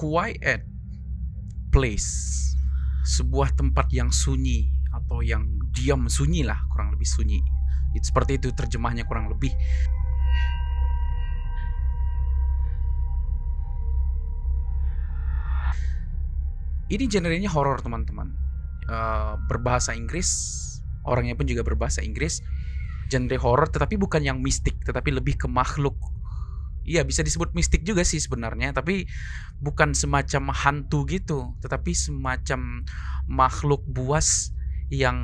quiet place, sebuah tempat yang sunyi atau yang diam sunyi lah, kurang lebih sunyi. Itu seperti itu terjemahnya kurang lebih. Ini genrenya horor teman-teman. Uh, berbahasa Inggris, orangnya pun juga berbahasa Inggris. Genre horor tetapi bukan yang mistik, tetapi lebih ke makhluk Iya bisa disebut mistik juga sih sebenarnya, tapi bukan semacam hantu gitu, tetapi semacam makhluk buas yang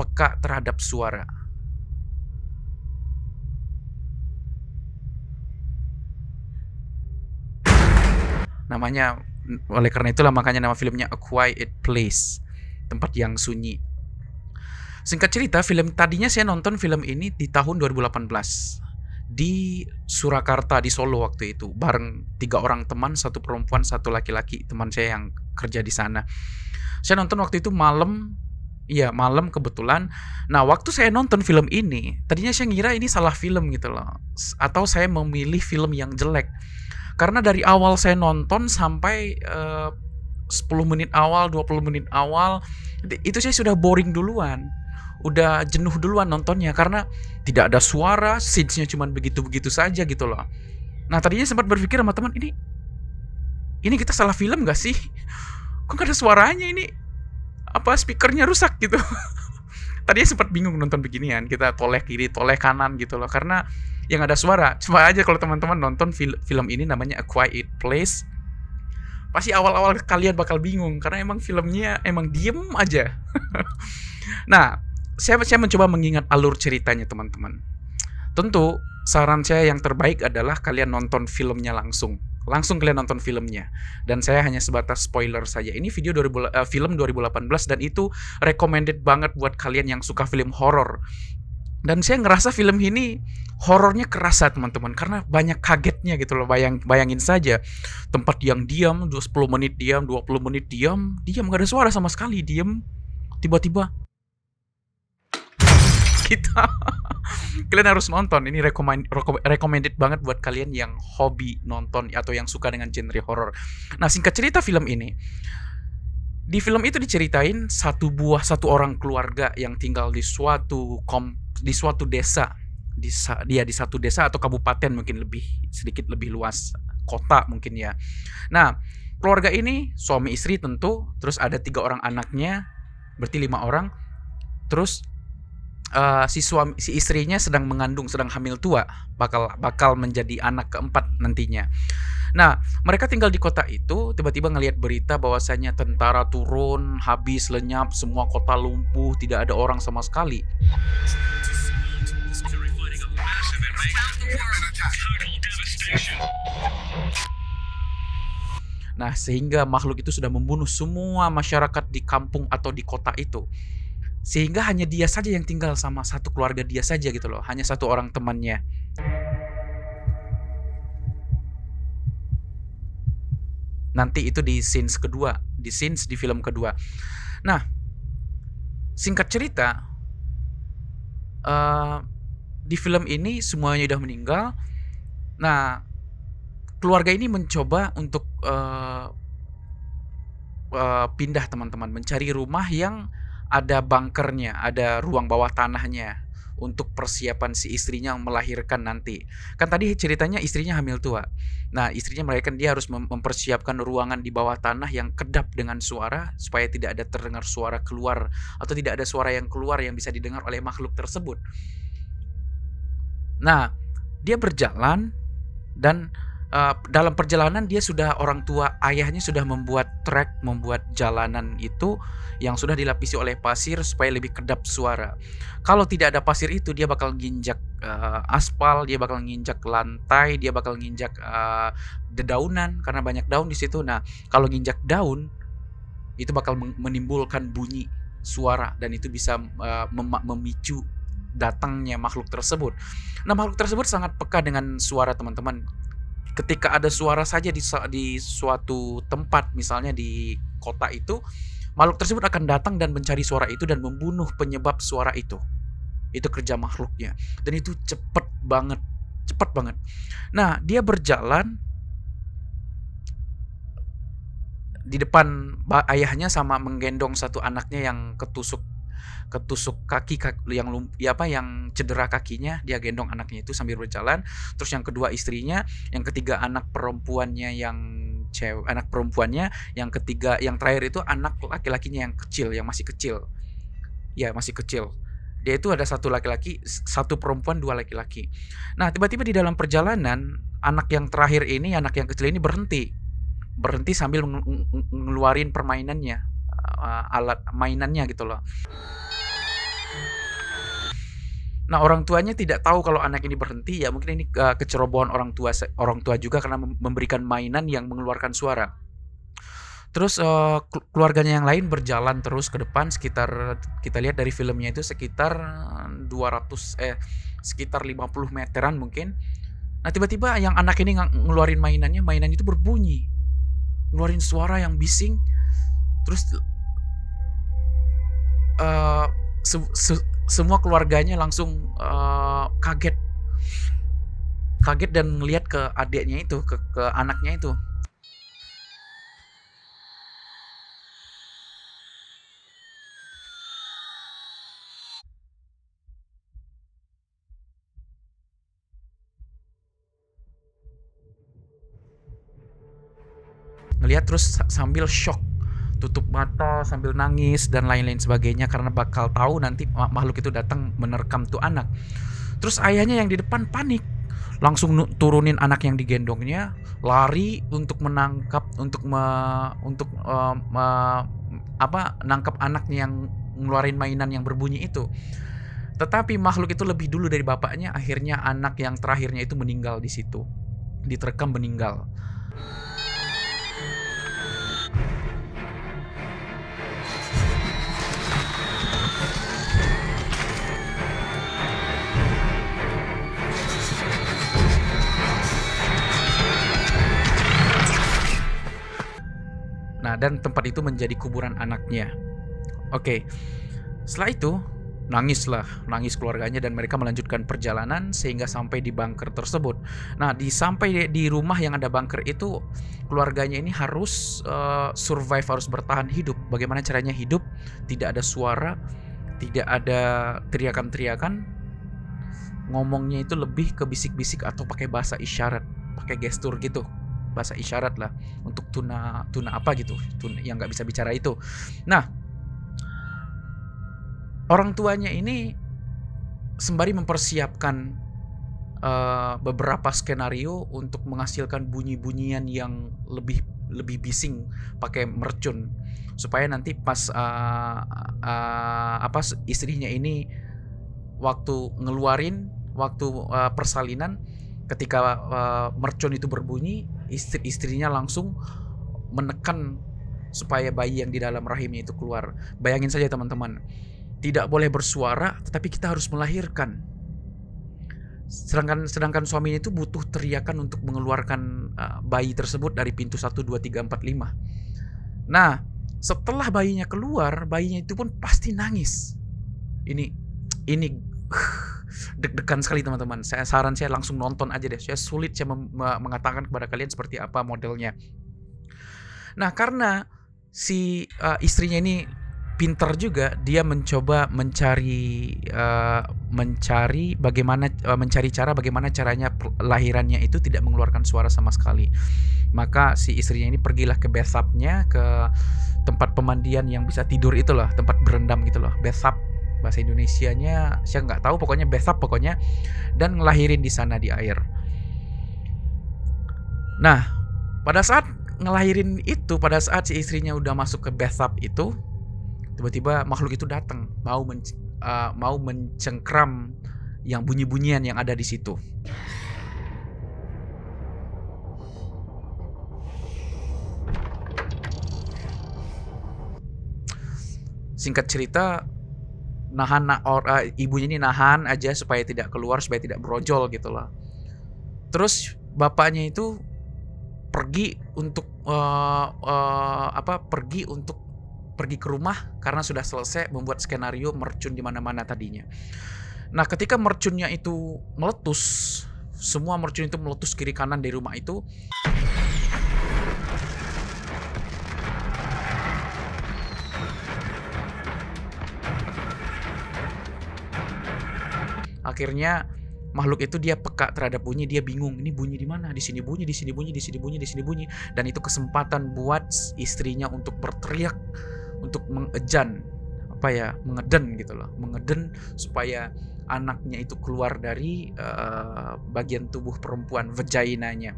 peka terhadap suara. Namanya oleh karena itulah makanya nama filmnya A Quiet Place, tempat yang sunyi. Singkat cerita, film tadinya saya nonton film ini di tahun 2018 di Surakarta di Solo waktu itu bareng tiga orang teman satu perempuan satu laki-laki teman saya yang kerja di sana saya nonton waktu itu malam Iya malam kebetulan. Nah waktu saya nonton film ini, tadinya saya ngira ini salah film gitu loh, atau saya memilih film yang jelek. Karena dari awal saya nonton sampai uh, 10 menit awal, 20 menit awal, itu saya sudah boring duluan udah jenuh duluan nontonnya karena tidak ada suara, scenes-nya cuma begitu-begitu saja gitu loh. Nah tadinya sempat berpikir sama teman ini, ini kita salah film gak sih? Kok gak ada suaranya ini? Apa speakernya rusak gitu? tadinya sempat bingung nonton beginian, kita toleh kiri, toleh kanan gitu loh, karena yang ada suara. Coba aja kalau teman-teman nonton fil film ini namanya A Quiet Place, pasti awal-awal kalian bakal bingung karena emang filmnya emang diem aja. nah, saya saya mencoba mengingat alur ceritanya teman-teman. Tentu saran saya yang terbaik adalah kalian nonton filmnya langsung. Langsung kalian nonton filmnya. Dan saya hanya sebatas spoiler saja. Ini video 2000, uh, film 2018 dan itu recommended banget buat kalian yang suka film horor. Dan saya ngerasa film ini horornya kerasa teman-teman karena banyak kagetnya gitu loh. Bayang bayangin saja tempat yang diam 10 menit diam, 20 menit diam, diam gak ada suara sama sekali, diam. Tiba-tiba kita kalian harus nonton ini recommend recommended banget buat kalian yang hobi nonton atau yang suka dengan genre horror. Nah, singkat cerita film ini di film itu diceritain satu buah satu orang keluarga yang tinggal di suatu kom, di suatu desa di dia di satu desa atau kabupaten mungkin lebih sedikit lebih luas kota mungkin ya. Nah, keluarga ini suami istri tentu, terus ada tiga orang anaknya, berarti lima orang. Terus uh, si suami si istrinya sedang mengandung sedang hamil tua bakal bakal menjadi anak keempat nantinya. Nah, mereka tinggal di kota itu, tiba-tiba ngelihat berita bahwasanya tentara turun, habis lenyap, semua kota lumpuh, tidak ada orang sama sekali. Nah, sehingga makhluk itu sudah membunuh semua masyarakat di kampung atau di kota itu sehingga hanya dia saja yang tinggal sama satu keluarga dia saja gitu loh. Hanya satu orang temannya. Nanti itu di scenes kedua. Di scenes di film kedua. Nah singkat cerita uh, di film ini semuanya udah meninggal. Nah keluarga ini mencoba untuk uh, uh, pindah teman-teman. Mencari rumah yang ada bunkernya, ada ruang bawah tanahnya untuk persiapan si istrinya melahirkan nanti. Kan tadi ceritanya istrinya hamil tua. Nah, istrinya melahirkan dia harus mempersiapkan ruangan di bawah tanah yang kedap dengan suara supaya tidak ada terdengar suara keluar atau tidak ada suara yang keluar yang bisa didengar oleh makhluk tersebut. Nah, dia berjalan dan uh, dalam perjalanan dia sudah orang tua ayahnya sudah membuat trek membuat jalanan itu yang sudah dilapisi oleh pasir supaya lebih kedap suara. Kalau tidak ada pasir itu dia bakal nginjak uh, aspal, dia bakal nginjak lantai, dia bakal nginjak uh, dedaunan karena banyak daun di situ. Nah, kalau nginjak daun itu bakal menimbulkan bunyi suara dan itu bisa uh, mem memicu datangnya makhluk tersebut. Nah, makhluk tersebut sangat peka dengan suara teman-teman ketika ada suara saja di di suatu tempat misalnya di kota itu makhluk tersebut akan datang dan mencari suara itu dan membunuh penyebab suara itu. Itu kerja makhluknya. Dan itu cepet banget cepet banget. Nah dia berjalan di depan ayahnya sama menggendong satu anaknya yang ketusuk ketusuk kaki, yang ya apa yang cedera kakinya dia gendong anaknya itu sambil berjalan. Terus yang kedua istrinya yang ketiga anak perempuannya yang cewek anak perempuannya yang ketiga yang terakhir itu anak laki-lakinya yang kecil yang masih kecil. Ya masih kecil. Dia itu ada satu laki-laki satu perempuan dua laki-laki. Nah tiba-tiba di dalam perjalanan anak yang terakhir ini anak yang kecil ini berhenti. Berhenti sambil ngeluarin permainannya alat mainannya gitu loh Nah orang tuanya tidak tahu kalau anak ini berhenti ya mungkin ini uh, kecerobohan orang tua orang tua juga karena memberikan mainan yang mengeluarkan suara. Terus uh, keluarganya yang lain berjalan terus ke depan sekitar kita lihat dari filmnya itu sekitar 200 eh sekitar 50 meteran mungkin. Nah tiba-tiba yang anak ini ngeluarin mainannya, mainan itu berbunyi ngeluarin suara yang bising terus uh, se se semua keluarganya langsung uh, kaget. Kaget dan ngelihat ke adiknya itu ke ke anaknya itu. Ngelihat terus sambil shock tutup mata sambil nangis dan lain-lain sebagainya karena bakal tahu nanti makhluk itu datang menerkam tuh anak. Terus ayahnya yang di depan panik, langsung turunin anak yang digendongnya, lari untuk menangkap untuk me, untuk uh, me, apa nangkap anaknya yang ngeluarin mainan yang berbunyi itu. Tetapi makhluk itu lebih dulu dari bapaknya, akhirnya anak yang terakhirnya itu meninggal di situ. Diterekam meninggal. Dan tempat itu menjadi kuburan anaknya. Oke. Setelah itu, nangislah, nangis keluarganya dan mereka melanjutkan perjalanan sehingga sampai di bunker tersebut. Nah, di sampai di rumah yang ada bunker itu keluarganya ini harus uh, survive, harus bertahan hidup. Bagaimana caranya hidup? Tidak ada suara, tidak ada teriakan-teriakan. Ngomongnya itu lebih ke bisik-bisik atau pakai bahasa isyarat, pakai gestur gitu bahasa isyarat lah untuk tuna tuna apa gitu tuna yang nggak bisa bicara itu. Nah orang tuanya ini sembari mempersiapkan uh, beberapa skenario untuk menghasilkan bunyi-bunyian yang lebih lebih bising pakai mercun supaya nanti pas uh, uh, apa istrinya ini waktu ngeluarin waktu uh, persalinan ketika uh, mercon itu berbunyi istri-istrinya langsung menekan supaya bayi yang di dalam rahimnya itu keluar. Bayangin saja teman-teman, tidak boleh bersuara, tetapi kita harus melahirkan. Sedangkan sedangkan suaminya itu butuh teriakan untuk mengeluarkan uh, bayi tersebut dari pintu 1 2 3 4 5. Nah, setelah bayinya keluar, bayinya itu pun pasti nangis. Ini ini deg-degan sekali teman-teman. Saya saran saya langsung nonton aja deh. Saya sulit saya mengatakan kepada kalian seperti apa modelnya. Nah, karena si uh, istrinya ini pinter juga, dia mencoba mencari uh, mencari bagaimana uh, mencari cara bagaimana caranya lahirannya itu tidak mengeluarkan suara sama sekali. Maka si istrinya ini pergilah ke bathtubnya ke tempat pemandian yang bisa tidur itulah, tempat berendam gitu loh, bathtub bahasa Indonesianya saya nggak tahu pokoknya bathtub pokoknya dan ngelahirin di sana di air. Nah, pada saat ngelahirin itu, pada saat si istrinya udah masuk ke bathtub itu, tiba-tiba makhluk itu datang mau men, uh, mau mencengkram yang bunyi-bunyian yang ada di situ. Singkat cerita, nahan na or, uh, ibunya ini nahan aja supaya tidak keluar supaya tidak brojol gitu loh terus bapaknya itu pergi untuk uh, uh, apa pergi untuk pergi ke rumah karena sudah selesai membuat skenario mercun di mana-mana tadinya. Nah ketika mercunnya itu meletus semua mercun itu meletus kiri kanan dari rumah itu akhirnya makhluk itu dia peka terhadap bunyi dia bingung ini bunyi di mana? Di sini bunyi di sini bunyi di sini bunyi di sini bunyi. Dan itu kesempatan buat istrinya untuk berteriak untuk mengejan apa ya mengeden gitu loh mengeden supaya anaknya itu keluar dari uh, bagian tubuh perempuan vaginanya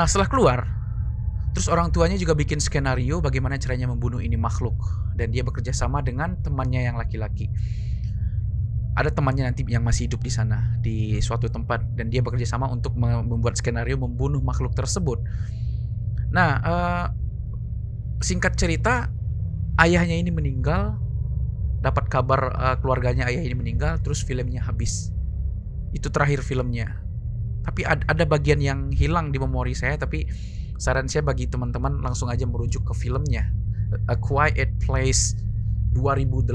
Nah setelah keluar, terus orang tuanya juga bikin skenario bagaimana caranya membunuh ini makhluk dan dia bekerja sama dengan temannya yang laki-laki. Ada temannya nanti yang masih hidup di sana di suatu tempat dan dia bekerja sama untuk membuat skenario membunuh makhluk tersebut. Nah, uh, singkat cerita, ayahnya ini meninggal, dapat kabar uh, keluarganya ayah ini meninggal, terus filmnya habis. Itu terakhir filmnya tapi ada, ada bagian yang hilang di memori saya tapi saran saya bagi teman-teman langsung aja merujuk ke filmnya. A Quiet Place 2018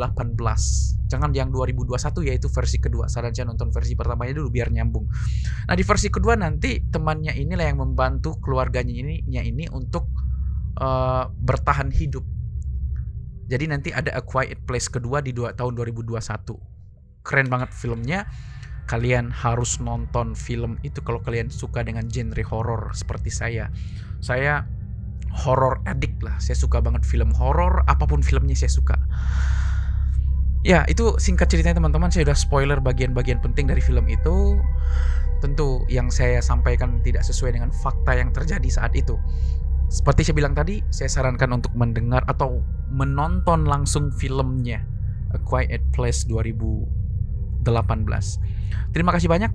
jangan yang 2021 yaitu versi kedua. Saran saya nonton versi pertamanya dulu biar nyambung. Nah di versi kedua nanti temannya inilah yang membantu keluarganya ini ini untuk uh, bertahan hidup. Jadi nanti ada A Quiet Place kedua di dua, tahun 2021 keren banget filmnya kalian harus nonton film itu kalau kalian suka dengan genre horor seperti saya. Saya horror addict lah. Saya suka banget film horor, apa pun filmnya saya suka. Ya, itu singkat ceritanya teman-teman, saya udah spoiler bagian-bagian penting dari film itu. Tentu yang saya sampaikan tidak sesuai dengan fakta yang terjadi saat itu. Seperti saya bilang tadi, saya sarankan untuk mendengar atau menonton langsung filmnya A Quiet Place 2000 18. Terima kasih banyak.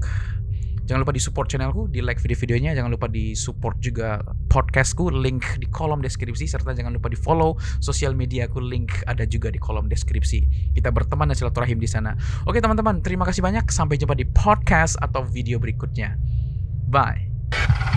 Jangan lupa di support channelku, di like video-videonya, jangan lupa di support juga podcastku, link di kolom deskripsi, serta jangan lupa di follow sosial mediaku, link ada juga di kolom deskripsi. Kita berteman dan silaturahim di sana. Oke teman-teman, terima kasih banyak. Sampai jumpa di podcast atau video berikutnya. Bye.